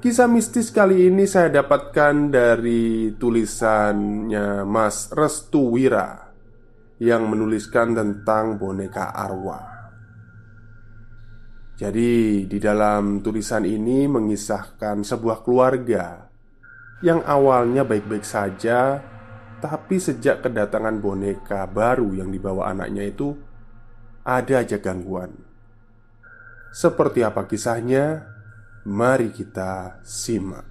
Kisah mistis kali ini saya dapatkan dari tulisannya Mas Restu Wira Yang menuliskan tentang boneka arwah Jadi di dalam tulisan ini mengisahkan sebuah keluarga Yang awalnya baik-baik saja Tapi sejak kedatangan boneka baru yang dibawa anaknya itu Ada aja gangguan Seperti apa kisahnya? Mari kita simak.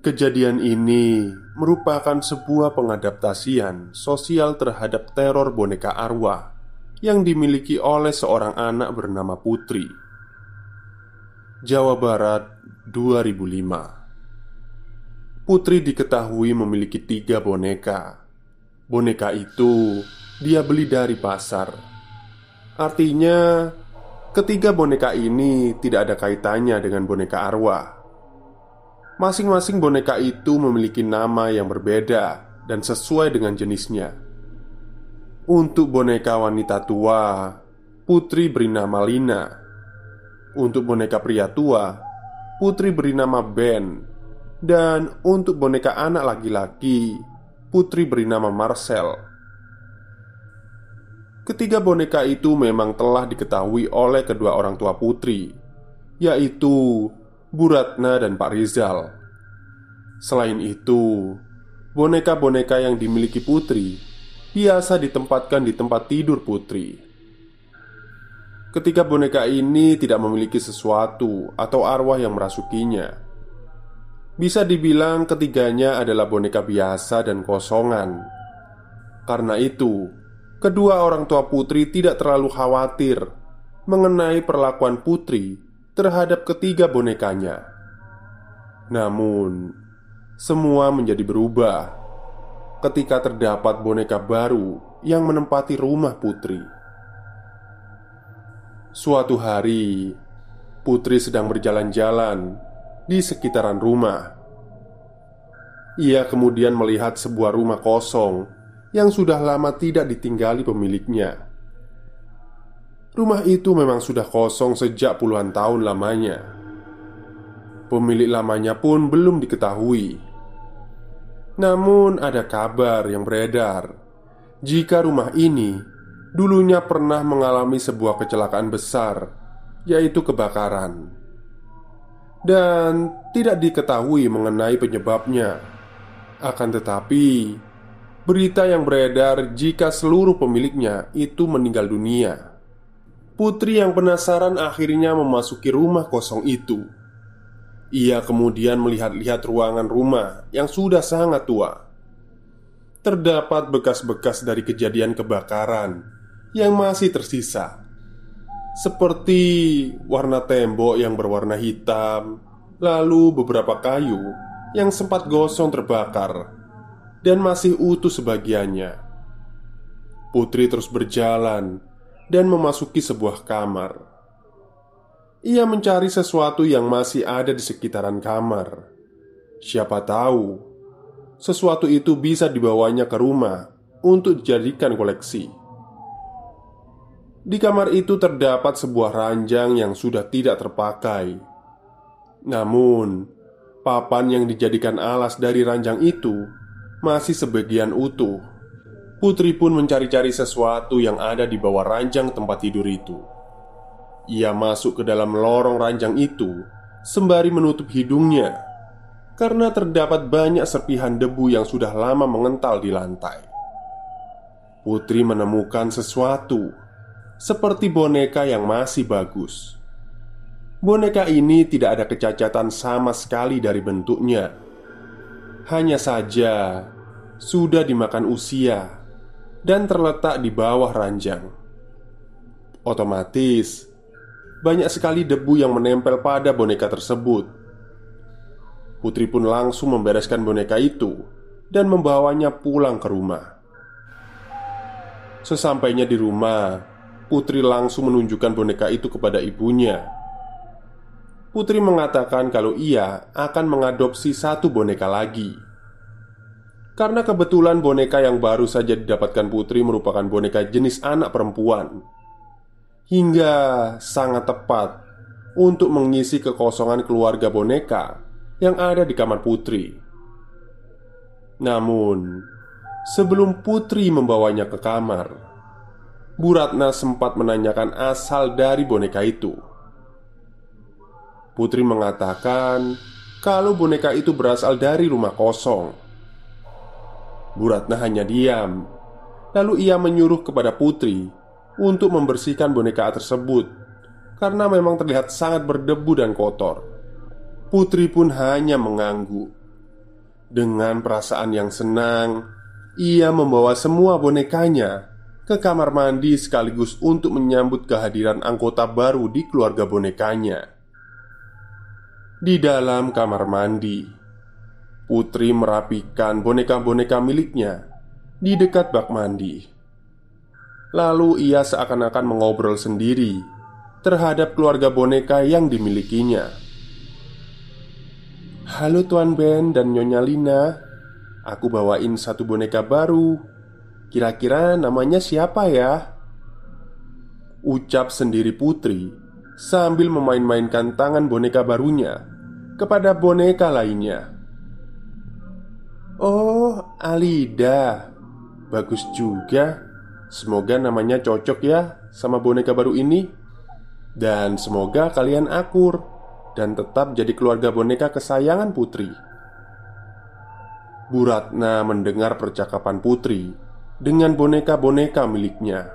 Kejadian ini merupakan sebuah pengadaptasian sosial terhadap teror boneka arwah yang dimiliki oleh seorang anak bernama Putri. Jawa Barat 2005 Putri diketahui memiliki tiga boneka Boneka itu dia beli dari pasar Artinya, ketiga boneka ini tidak ada kaitannya dengan boneka arwah. Masing-masing boneka itu memiliki nama yang berbeda dan sesuai dengan jenisnya. Untuk boneka wanita tua, Putri beri nama Lina. Untuk boneka pria tua, Putri beri nama Ben. Dan untuk boneka anak laki-laki, Putri beri nama Marcel. Ketiga boneka itu memang telah diketahui oleh kedua orang tua putri, yaitu Bu Ratna dan Pak Rizal. Selain itu, boneka-boneka yang dimiliki putri biasa ditempatkan di tempat tidur putri. Ketika boneka ini tidak memiliki sesuatu atau arwah yang merasukinya, bisa dibilang ketiganya adalah boneka biasa dan kosongan. Karena itu, kedua orang tua putri tidak terlalu khawatir mengenai perlakuan putri terhadap ketiga bonekanya. Namun, semua menjadi berubah ketika terdapat boneka baru yang menempati rumah putri. Suatu hari, putri sedang berjalan-jalan di sekitaran rumah. Ia kemudian melihat sebuah rumah kosong yang sudah lama tidak ditinggali pemiliknya. Rumah itu memang sudah kosong sejak puluhan tahun lamanya. Pemilik lamanya pun belum diketahui. Namun, ada kabar yang beredar jika rumah ini dulunya pernah mengalami sebuah kecelakaan besar, yaitu kebakaran, dan tidak diketahui mengenai penyebabnya. Akan tetapi, Berita yang beredar jika seluruh pemiliknya itu meninggal dunia. Putri yang penasaran akhirnya memasuki rumah kosong itu. Ia kemudian melihat-lihat ruangan rumah yang sudah sangat tua. Terdapat bekas-bekas dari kejadian kebakaran yang masih tersisa, seperti warna tembok yang berwarna hitam, lalu beberapa kayu yang sempat gosong terbakar dan masih utuh sebagiannya. Putri terus berjalan dan memasuki sebuah kamar. Ia mencari sesuatu yang masih ada di sekitaran kamar. Siapa tahu sesuatu itu bisa dibawanya ke rumah untuk dijadikan koleksi. Di kamar itu terdapat sebuah ranjang yang sudah tidak terpakai. Namun, papan yang dijadikan alas dari ranjang itu masih sebagian utuh. Putri pun mencari-cari sesuatu yang ada di bawah ranjang tempat tidur itu. Ia masuk ke dalam lorong ranjang itu sembari menutup hidungnya karena terdapat banyak serpihan debu yang sudah lama mengental di lantai. Putri menemukan sesuatu seperti boneka yang masih bagus. Boneka ini tidak ada kecacatan sama sekali dari bentuknya. Hanya saja sudah dimakan usia dan terletak di bawah ranjang. Otomatis banyak sekali debu yang menempel pada boneka tersebut. Putri pun langsung membereskan boneka itu dan membawanya pulang ke rumah. Sesampainya di rumah, Putri langsung menunjukkan boneka itu kepada ibunya. Putri mengatakan kalau ia akan mengadopsi satu boneka lagi. Karena kebetulan boneka yang baru saja didapatkan Putri merupakan boneka jenis anak perempuan, hingga sangat tepat untuk mengisi kekosongan keluarga boneka yang ada di kamar Putri. Namun, sebelum Putri membawanya ke kamar, Bu Ratna sempat menanyakan asal dari boneka itu. Putri mengatakan kalau boneka itu berasal dari rumah kosong. Bu Ratna hanya diam, lalu ia menyuruh kepada Putri untuk membersihkan boneka tersebut karena memang terlihat sangat berdebu dan kotor. Putri pun hanya mengangguk. Dengan perasaan yang senang, ia membawa semua bonekanya ke kamar mandi sekaligus untuk menyambut kehadiran anggota baru di keluarga bonekanya. Di dalam kamar mandi, Putri merapikan boneka-boneka miliknya di dekat bak mandi. Lalu ia seakan-akan mengobrol sendiri terhadap keluarga boneka yang dimilikinya. Halo Tuan Ben dan Nyonya Lina Aku bawain satu boneka baru Kira-kira namanya siapa ya? Ucap sendiri Putri sambil memain-mainkan tangan boneka barunya kepada boneka lainnya. Oh, Alida, bagus juga. Semoga namanya cocok ya sama boneka baru ini, dan semoga kalian akur dan tetap jadi keluarga boneka kesayangan Putri. Buratna mendengar percakapan Putri dengan boneka-boneka miliknya.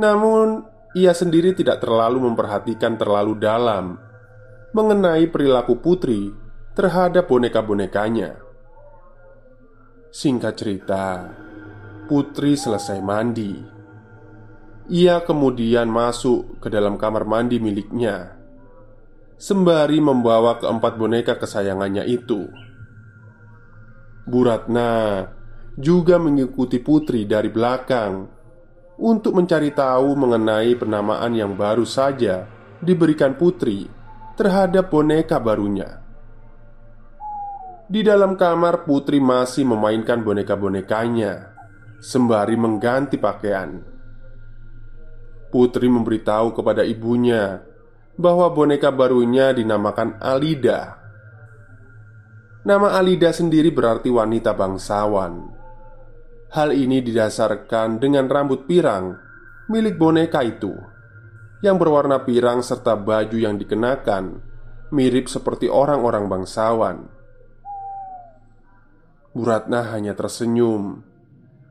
Namun, ia sendiri tidak terlalu memperhatikan terlalu dalam mengenai perilaku putri terhadap boneka-bonekanya. Singkat cerita, putri selesai mandi. Ia kemudian masuk ke dalam kamar mandi miliknya, sembari membawa keempat boneka kesayangannya itu. Buratna juga mengikuti putri dari belakang untuk mencari tahu mengenai penamaan yang baru saja diberikan putri terhadap boneka barunya. Di dalam kamar, putri masih memainkan boneka-bonekanya sembari mengganti pakaian. Putri memberitahu kepada ibunya bahwa boneka barunya dinamakan Alida. Nama Alida sendiri berarti wanita bangsawan. Hal ini didasarkan dengan rambut pirang milik boneka itu yang berwarna pirang serta baju yang dikenakan mirip seperti orang-orang bangsawan. Buratna hanya tersenyum.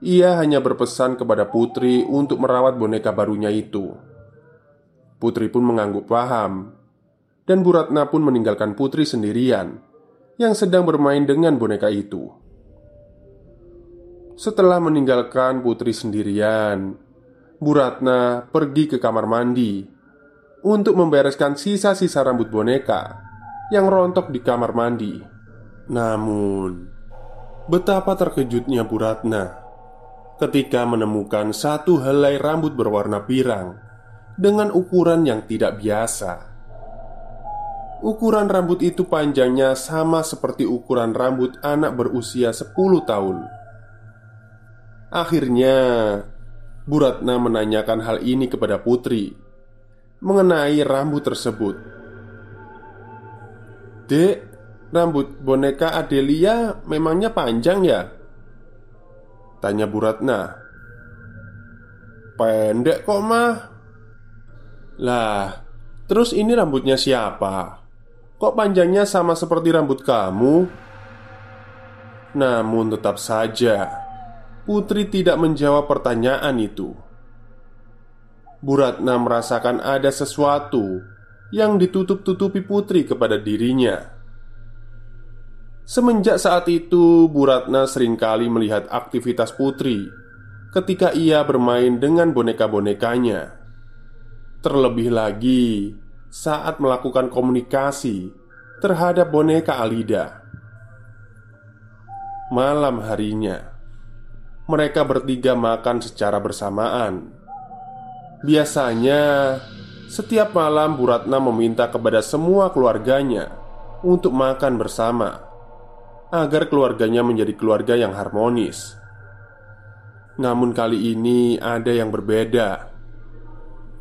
Ia hanya berpesan kepada putri untuk merawat boneka barunya itu. Putri pun mengangguk paham, dan Buratna pun meninggalkan putri sendirian yang sedang bermain dengan boneka itu. Setelah meninggalkan putri sendirian, Bu Ratna pergi ke kamar mandi untuk membereskan sisa-sisa rambut boneka yang rontok di kamar mandi. Namun, Betapa terkejutnya Bu Ratna ketika menemukan satu helai rambut berwarna pirang dengan ukuran yang tidak biasa. Ukuran rambut itu panjangnya sama seperti ukuran rambut anak berusia 10 tahun. Akhirnya, Bu Ratna menanyakan hal ini kepada Putri mengenai rambut tersebut. "Dek, rambut boneka Adelia memangnya panjang ya?" Tanya Bu Ratna Pendek kok mah Lah Terus ini rambutnya siapa? Kok panjangnya sama seperti rambut kamu? Namun tetap saja Putri tidak menjawab pertanyaan itu Bu Ratna merasakan ada sesuatu Yang ditutup-tutupi Putri kepada dirinya Semenjak saat itu, Bu Ratna sering kali melihat aktivitas Putri ketika ia bermain dengan boneka-bonekanya. Terlebih lagi saat melakukan komunikasi terhadap boneka Alida. Malam harinya, mereka bertiga makan secara bersamaan. Biasanya, setiap malam Bu Ratna meminta kepada semua keluarganya untuk makan bersama agar keluarganya menjadi keluarga yang harmonis. Namun kali ini ada yang berbeda.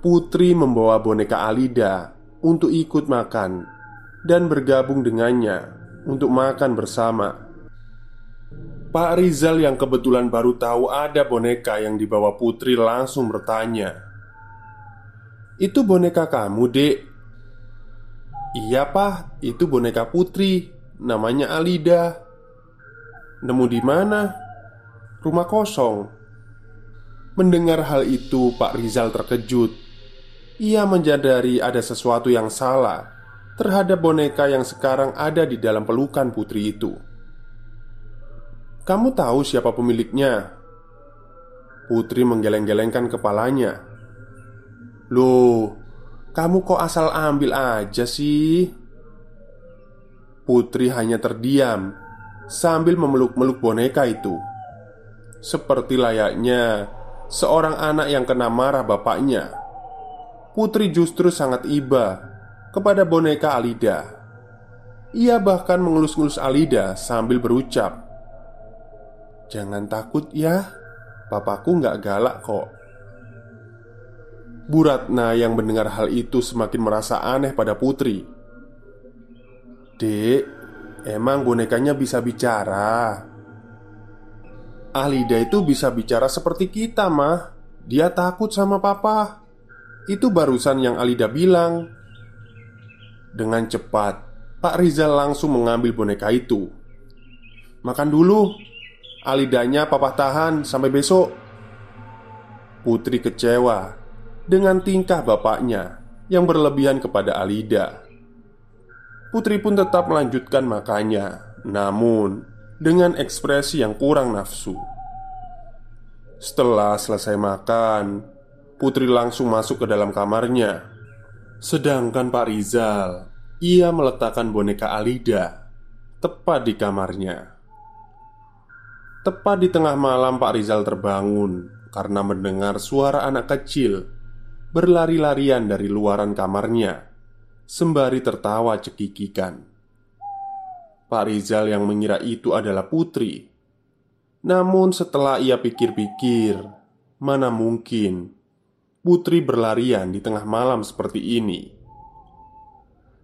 Putri membawa boneka Alida untuk ikut makan dan bergabung dengannya untuk makan bersama. Pak Rizal yang kebetulan baru tahu ada boneka yang dibawa Putri langsung bertanya, "Itu boneka kamu, Dek?" "Iya, Pak. Itu boneka Putri. Namanya Alida." Nemu di mana? Rumah kosong. Mendengar hal itu, Pak Rizal terkejut. Ia menyadari ada sesuatu yang salah terhadap boneka yang sekarang ada di dalam pelukan putri itu. "Kamu tahu siapa pemiliknya?" Putri menggeleng-gelengkan kepalanya. "Loh, kamu kok asal ambil aja sih?" Putri hanya terdiam sambil memeluk-meluk boneka itu. Seperti layaknya seorang anak yang kena marah bapaknya, Putri justru sangat iba kepada boneka Alida. Ia bahkan mengelus-ngelus Alida sambil berucap, "Jangan takut ya, papaku nggak galak kok." Bu Ratna yang mendengar hal itu semakin merasa aneh pada Putri. "Dek, Emang bonekanya bisa bicara? Alida itu bisa bicara seperti kita, mah. Dia takut sama papa. Itu barusan yang Alida bilang. Dengan cepat, Pak Rizal langsung mengambil boneka itu. Makan dulu. Alidanya papa tahan sampai besok. Putri kecewa dengan tingkah bapaknya yang berlebihan kepada Alida. Putri pun tetap melanjutkan makannya, namun dengan ekspresi yang kurang nafsu. Setelah selesai makan, Putri langsung masuk ke dalam kamarnya. Sedangkan Pak Rizal, ia meletakkan boneka Alida tepat di kamarnya. Tepat di tengah malam, Pak Rizal terbangun karena mendengar suara anak kecil berlari-larian dari luaran kamarnya sembari tertawa cekikikan. Pak Rizal yang mengira itu adalah putri. Namun setelah ia pikir-pikir, mana mungkin putri berlarian di tengah malam seperti ini.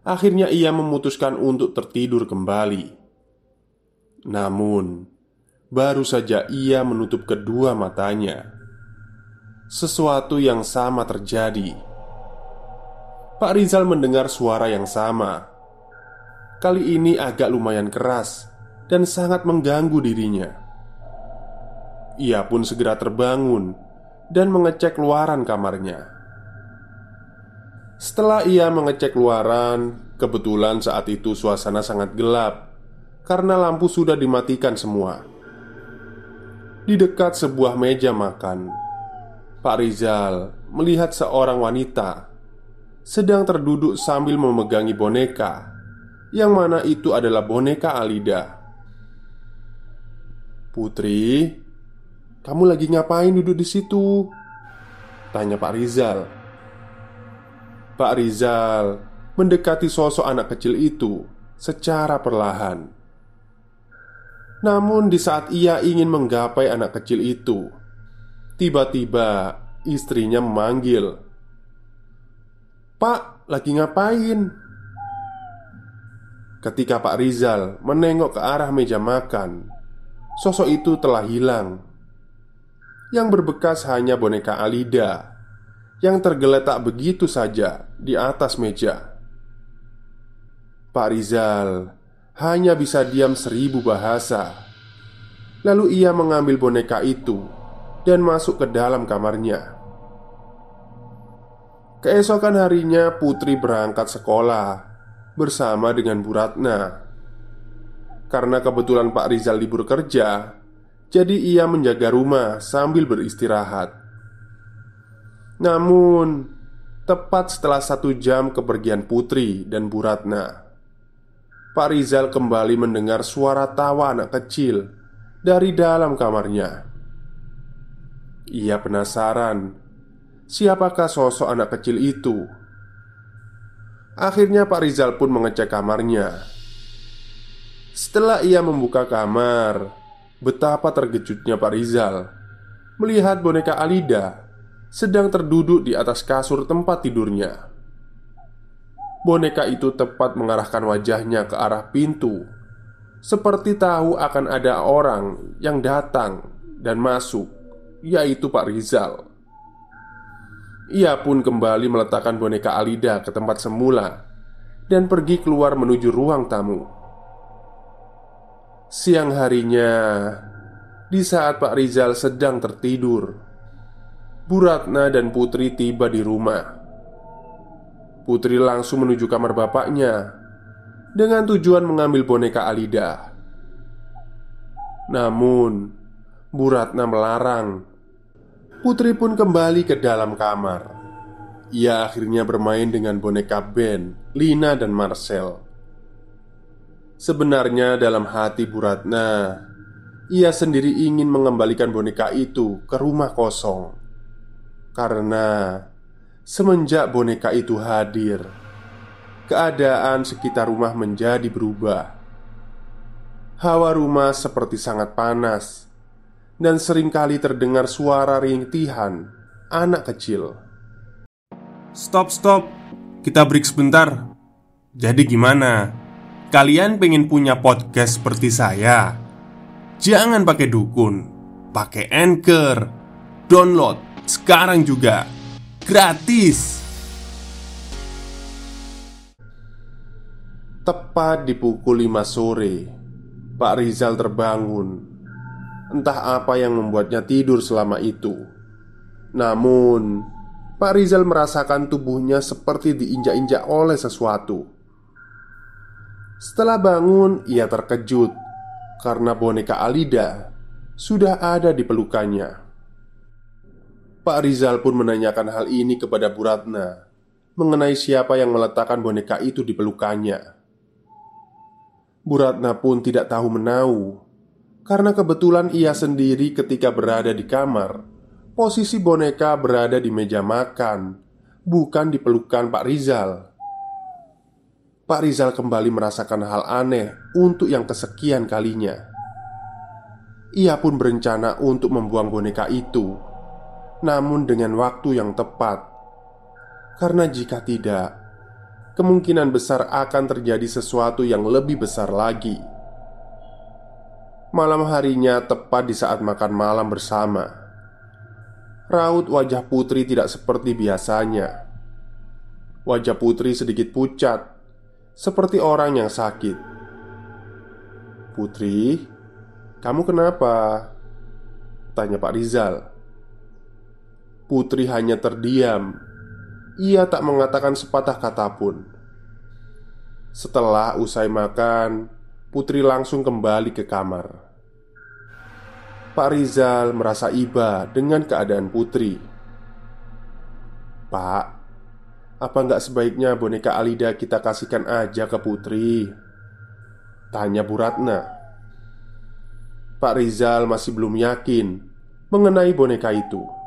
Akhirnya ia memutuskan untuk tertidur kembali. Namun, baru saja ia menutup kedua matanya, sesuatu yang sama terjadi Pak Rizal mendengar suara yang sama. Kali ini agak lumayan keras dan sangat mengganggu dirinya. Ia pun segera terbangun dan mengecek luaran kamarnya. Setelah ia mengecek luaran, kebetulan saat itu suasana sangat gelap karena lampu sudah dimatikan semua. Di dekat sebuah meja makan, Pak Rizal melihat seorang wanita sedang terduduk sambil memegangi boneka, yang mana itu adalah boneka Alida. Putri, kamu lagi ngapain duduk di situ? Tanya Pak Rizal. Pak Rizal mendekati sosok anak kecil itu secara perlahan. Namun, di saat ia ingin menggapai anak kecil itu, tiba-tiba istrinya memanggil, "Pak, lagi ngapain?" Ketika Pak Rizal menengok ke arah meja makan, sosok itu telah hilang. Yang berbekas hanya boneka Alida yang tergeletak begitu saja di atas meja. Pak Rizal hanya bisa diam seribu bahasa. Lalu ia mengambil boneka itu dan masuk ke dalam kamarnya. Keesokan harinya, Putri berangkat sekolah bersama dengan Bu Ratna. Karena kebetulan Pak Rizal libur kerja, jadi ia menjaga rumah sambil beristirahat. Namun, tepat setelah satu jam kepergian Putri dan Bu Ratna, Pak Rizal kembali mendengar suara tawa anak kecil dari dalam kamarnya. Ia penasaran, siapakah sosok anak kecil itu? Akhirnya, Pak Rizal pun mengecek kamarnya. Setelah ia membuka kamar, betapa terkejutnya Pak Rizal melihat boneka Alida sedang terduduk di atas kasur tempat tidurnya. Boneka itu tepat mengarahkan wajahnya ke arah pintu. Seperti tahu akan ada orang yang datang dan masuk Yaitu Pak Rizal. Ia pun kembali meletakkan boneka Alida ke tempat semula Dan pergi keluar menuju ruang tamu. Siang harinya Di saat Pak Rizal sedang tertidur Bu Ratna dan Putri tiba di rumah Putri langsung menuju kamar bapaknya dengan tujuan mengambil boneka Alida. Namun, Bu Ratna melarang. Putri pun kembali ke dalam kamar. Ia akhirnya bermain dengan boneka Ben, Lina, dan Marcel. Sebenarnya, dalam hati Bu Ratna, ia sendiri ingin mengembalikan boneka itu ke rumah kosong karena Semenjak boneka itu hadir, keadaan sekitar rumah menjadi berubah. Hawa rumah seperti sangat panas, dan sering kali terdengar suara rintihan anak kecil. Stop, stop, kita break sebentar. Jadi, gimana? Kalian pengen punya podcast seperti saya? Jangan pakai dukun, pakai anchor, download sekarang juga gratis. Tepat di pukul 5 sore, Pak Rizal terbangun. Entah apa yang membuatnya tidur selama itu. Namun, Pak Rizal merasakan tubuhnya seperti diinjak-injak oleh sesuatu. Setelah bangun, ia terkejut karena boneka Alida sudah ada di pelukannya. Pak Rizal pun menanyakan hal ini kepada Bu Ratna Mengenai siapa yang meletakkan boneka itu di pelukannya. Bu Ratna pun tidak tahu menau Karena kebetulan ia sendiri ketika berada di kamar Posisi boneka berada di meja makan Bukan di pelukan Pak Rizal. Pak Rizal kembali merasakan hal aneh untuk yang kesekian kalinya. Ia pun berencana untuk membuang boneka itu namun dengan waktu yang tepat. Karena jika tidak, kemungkinan besar akan terjadi sesuatu yang lebih besar lagi. Malam harinya tepat di saat makan malam bersama. Raut wajah putri tidak seperti biasanya. Wajah putri sedikit pucat, seperti orang yang sakit. "Putri, kamu kenapa?" tanya Pak Rizal. Putri hanya terdiam. Ia tak mengatakan sepatah kata pun. Setelah usai makan, Putri langsung kembali ke kamar. Pak Rizal merasa iba dengan keadaan Putri. "Pak, apa nggak sebaiknya boneka Alida kita kasihkan aja ke Putri?" Tanya Bu Ratna Pak Rizal masih belum yakin mengenai boneka itu.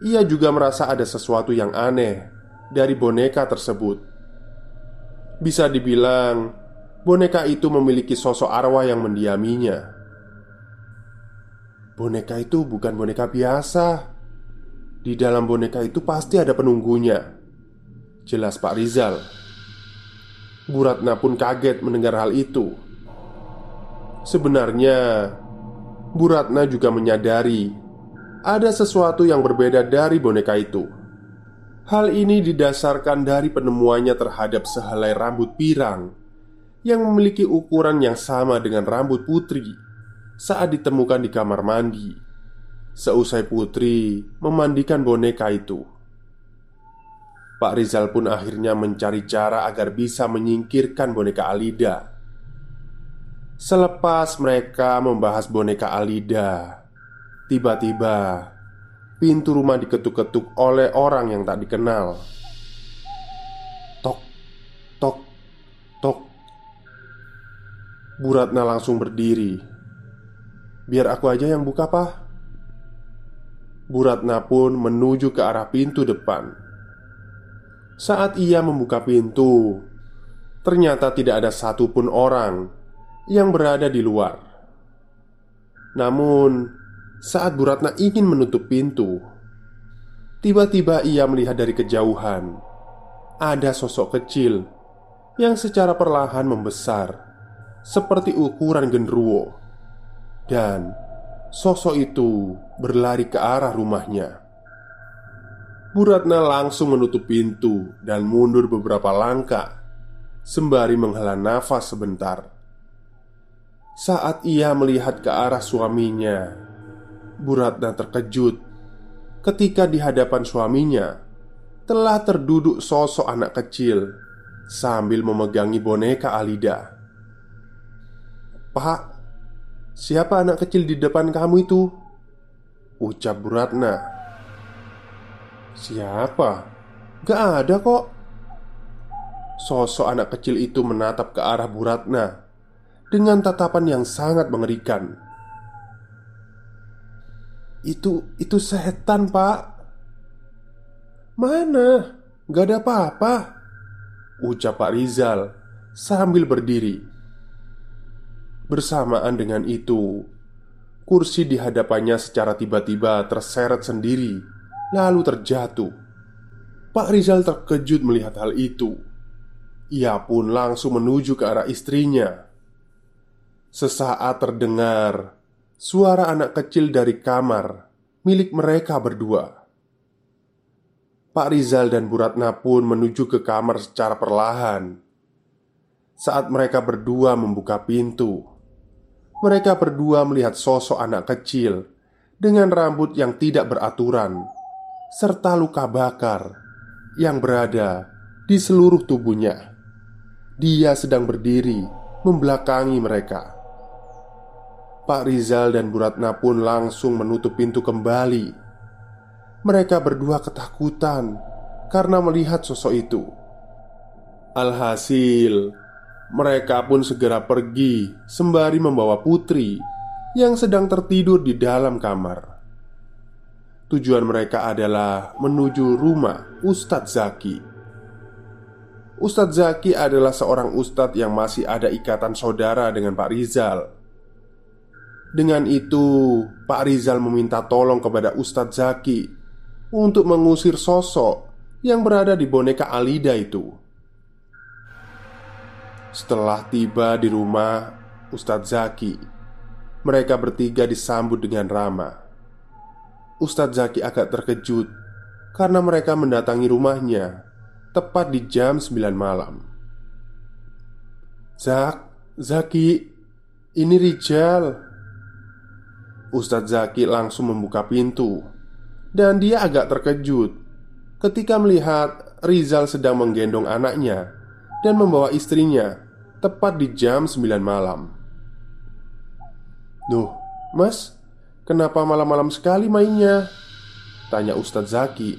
Ia juga merasa ada sesuatu yang aneh dari boneka tersebut. Bisa dibilang, boneka itu memiliki sosok arwah yang mendiaminya. Boneka itu bukan boneka biasa. Di dalam boneka itu pasti ada penunggunya. Jelas Pak Rizal. Bu Ratna pun kaget mendengar hal itu. Sebenarnya, Bu Ratna juga menyadari ada sesuatu yang berbeda dari boneka itu. Hal ini didasarkan dari penemuannya terhadap sehelai rambut pirang yang memiliki ukuran yang sama dengan rambut putri saat ditemukan di kamar mandi. Seusai putri memandikan boneka itu, Pak Rizal pun akhirnya mencari cara agar bisa menyingkirkan boneka Alida. Selepas mereka membahas boneka Alida, tiba-tiba pintu rumah diketuk-ketuk oleh orang yang tak dikenal. Tok, tok, tok. Bu Ratna langsung berdiri Biar aku aja yang buka, Pak. Bu Ratna pun menuju ke arah pintu depan. Saat ia membuka pintu, ternyata tidak ada satupun orang yang berada di luar. Namun, saat Bu Ratna ingin menutup pintu, tiba-tiba ia melihat dari kejauhan ada sosok kecil yang secara perlahan membesar, seperti ukuran genderuwo dan sosok itu berlari ke arah rumahnya. Bu Ratna langsung menutup pintu dan mundur beberapa langkah sembari menghela nafas sebentar. Saat ia melihat ke arah suaminya, Bu Ratna terkejut ketika di hadapan suaminya telah terduduk sosok anak kecil sambil memegangi boneka Alida. "Pak, Siapa anak kecil di depan kamu itu? Ucap Buratna Siapa? Gak ada kok Sosok anak kecil itu menatap ke arah Buratna Dengan tatapan yang sangat mengerikan Itu, itu setan pak Mana? Gak ada apa-apa Ucap Pak Rizal Sambil berdiri Bersamaan dengan itu, kursi di hadapannya secara tiba-tiba terseret sendiri, lalu terjatuh. Pak Rizal terkejut melihat hal itu. Ia pun langsung menuju ke arah istrinya. Sesaat terdengar suara anak kecil dari kamar milik mereka berdua. Pak Rizal dan Bu Ratna pun menuju ke kamar secara perlahan. Saat mereka berdua membuka pintu, mereka berdua melihat sosok anak kecil dengan rambut yang tidak beraturan serta luka bakar yang berada di seluruh tubuhnya. Dia sedang berdiri membelakangi mereka. Pak Rizal dan Buratna pun langsung menutup pintu kembali. Mereka berdua ketakutan karena melihat sosok itu. Alhasil, mereka pun segera pergi sembari membawa putri yang sedang tertidur di dalam kamar. Tujuan mereka adalah menuju rumah Ustadz Zaki. Ustadz Zaki adalah seorang ustadz yang masih ada ikatan saudara dengan Pak Rizal. Dengan itu, Pak Rizal meminta tolong kepada Ustadz Zaki untuk mengusir sosok yang berada di boneka Alida itu. Setelah tiba di rumah Ustadz Zaki Mereka bertiga disambut dengan ramah Ustadz Zaki agak terkejut Karena mereka mendatangi rumahnya Tepat di jam 9 malam. Zak, Zaki, ini Rijal Ustadz Zaki langsung membuka pintu Dan dia agak terkejut Ketika melihat Rizal sedang menggendong anaknya dan membawa istrinya tepat di jam 9 malam. Duh, mas, kenapa malam-malam sekali mainnya? Tanya Ustadz Zaki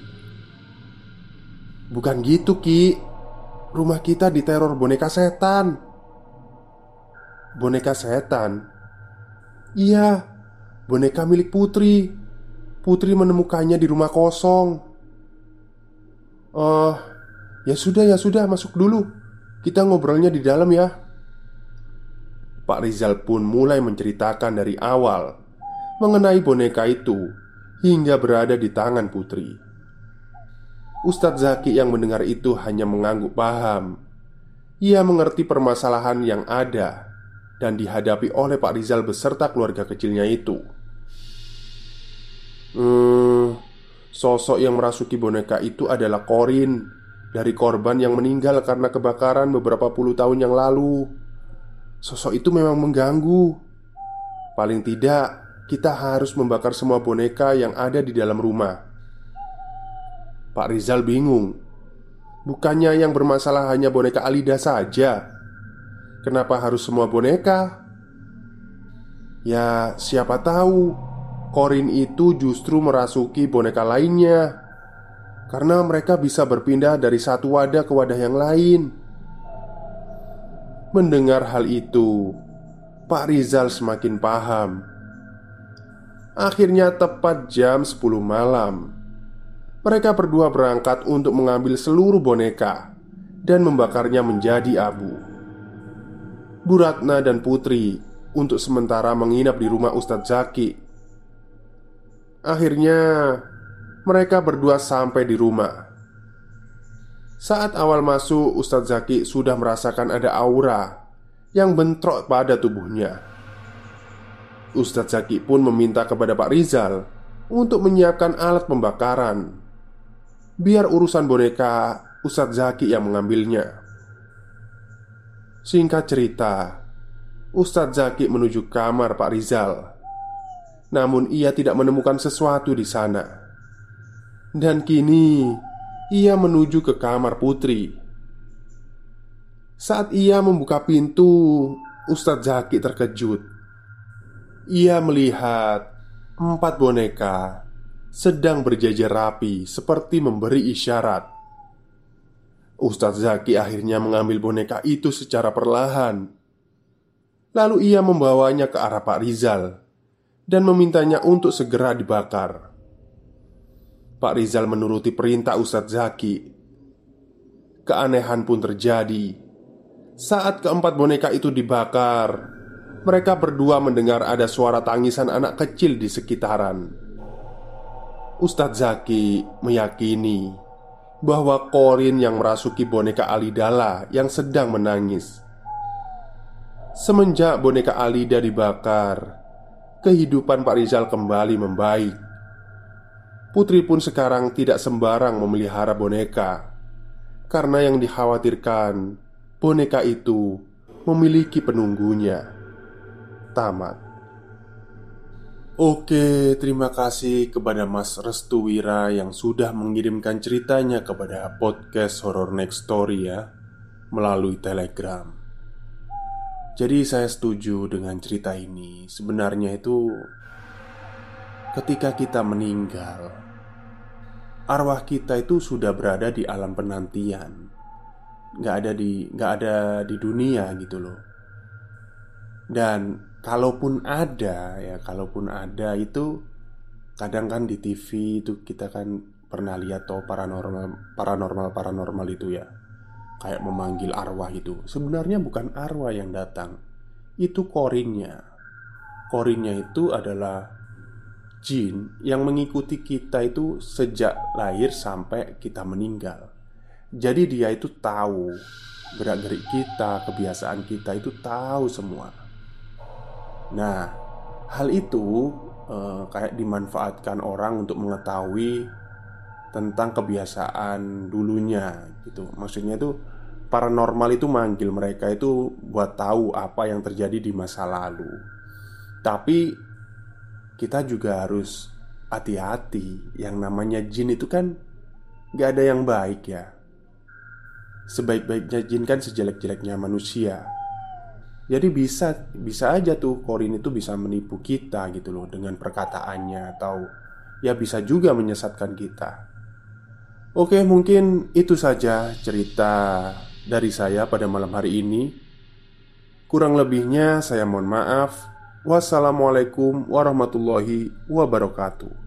Bukan gitu Ki Rumah kita diteror boneka setan Boneka setan? Iya, boneka milik Putri. Putri menemukannya di rumah kosong. Oh, uh, ya sudah, ya sudah, masuk dulu. Kita ngobrolnya di dalam ya. Pak Rizal pun mulai menceritakan dari awal mengenai boneka itu hingga berada di tangan Putri. Ustadz Zaki yang mendengar itu hanya mengangguk paham. Ia mengerti permasalahan yang ada dan dihadapi oleh Pak Rizal beserta keluarga kecilnya itu. Hmm, sosok yang merasuki boneka itu adalah Korin dari korban yang meninggal karena kebakaran beberapa puluh tahun yang lalu. Sosok itu memang mengganggu. Paling tidak, kita harus membakar semua boneka yang ada di dalam rumah. Pak Rizal bingung. Bukannya yang bermasalah hanya boneka Alida saja. Kenapa harus semua boneka? Ya, siapa tahu Korin itu justru merasuki boneka lainnya Karena mereka bisa berpindah dari satu wadah ke wadah yang lain. Mendengar hal itu Pak Rizal semakin paham. Akhirnya tepat jam 10 malam Mereka berdua berangkat untuk mengambil seluruh boneka Dan membakarnya menjadi abu. Bu Ratna dan Putri untuk sementara menginap di rumah Ustadz Zaki. Akhirnya, mereka berdua sampai di rumah. Saat awal masuk, Ustadz Zaki sudah merasakan ada aura yang bentrok pada tubuhnya. Ustadz Zaki pun meminta kepada Pak Rizal untuk menyiapkan alat pembakaran. Biar urusan boneka Ustadz Zaki yang mengambilnya. Singkat cerita, Ustadz Zaki menuju kamar Pak Rizal. Namun ia tidak menemukan sesuatu di sana. Dan kini ia menuju ke kamar Putri. Saat ia membuka pintu, Ustadz Zaki terkejut. Ia melihat empat boneka sedang berjajar rapi seperti memberi isyarat. Ustadz Zaki akhirnya mengambil boneka itu secara perlahan. Lalu ia membawanya ke arah Pak Rizal dan memintanya untuk segera dibakar. Pak Rizal menuruti perintah Ustadz Zaki. Keanehan pun terjadi saat keempat boneka itu dibakar. Mereka berdua mendengar ada suara tangisan anak kecil di sekitaran. Ustadz Zaki meyakini bahwa Korin yang merasuki boneka Alidala yang sedang menangis. Semenjak boneka Alida dibakar, kehidupan Pak Rizal kembali membaik. Putri pun sekarang tidak sembarang memelihara boneka karena yang dikhawatirkan boneka itu memiliki penunggunya. Tamat. Oke, terima kasih kepada Mas Restu Wira yang sudah mengirimkan ceritanya kepada podcast Horror Next Story ya Melalui telegram Jadi saya setuju dengan cerita ini. Sebenarnya itu Ketika kita meninggal Arwah kita itu sudah berada di alam penantian. Gak ada di, gak ada di dunia gitu loh. Dan kalaupun ada ya kalaupun ada itu kadang kan di TV itu kita kan pernah lihat toh paranormal paranormal paranormal itu ya kayak memanggil arwah itu sebenarnya bukan arwah yang datang. Itu korinnya korinnya itu adalah jin yang mengikuti kita itu sejak lahir sampai kita meninggal. Jadi dia itu tahu gerak-gerik kita kebiasaan kita itu tahu semua. Nah, hal itu eh, kayak dimanfaatkan orang untuk mengetahui tentang kebiasaan dulunya gitu. Maksudnya itu paranormal itu manggil mereka itu buat tahu apa yang terjadi di masa lalu. Tapi kita juga harus hati-hati. Yang namanya jin itu kan gak ada yang baik ya. Sebaik-baiknya jin kan sejelek-jeleknya manusia. Jadi bisa bisa aja tuh Korin itu bisa menipu kita gitu loh dengan perkataannya atau ya bisa juga menyesatkan kita. Oke, mungkin itu saja cerita dari saya pada malam hari ini. Kurang lebihnya saya mohon maaf. Wassalamualaikum warahmatullahi wabarakatuh.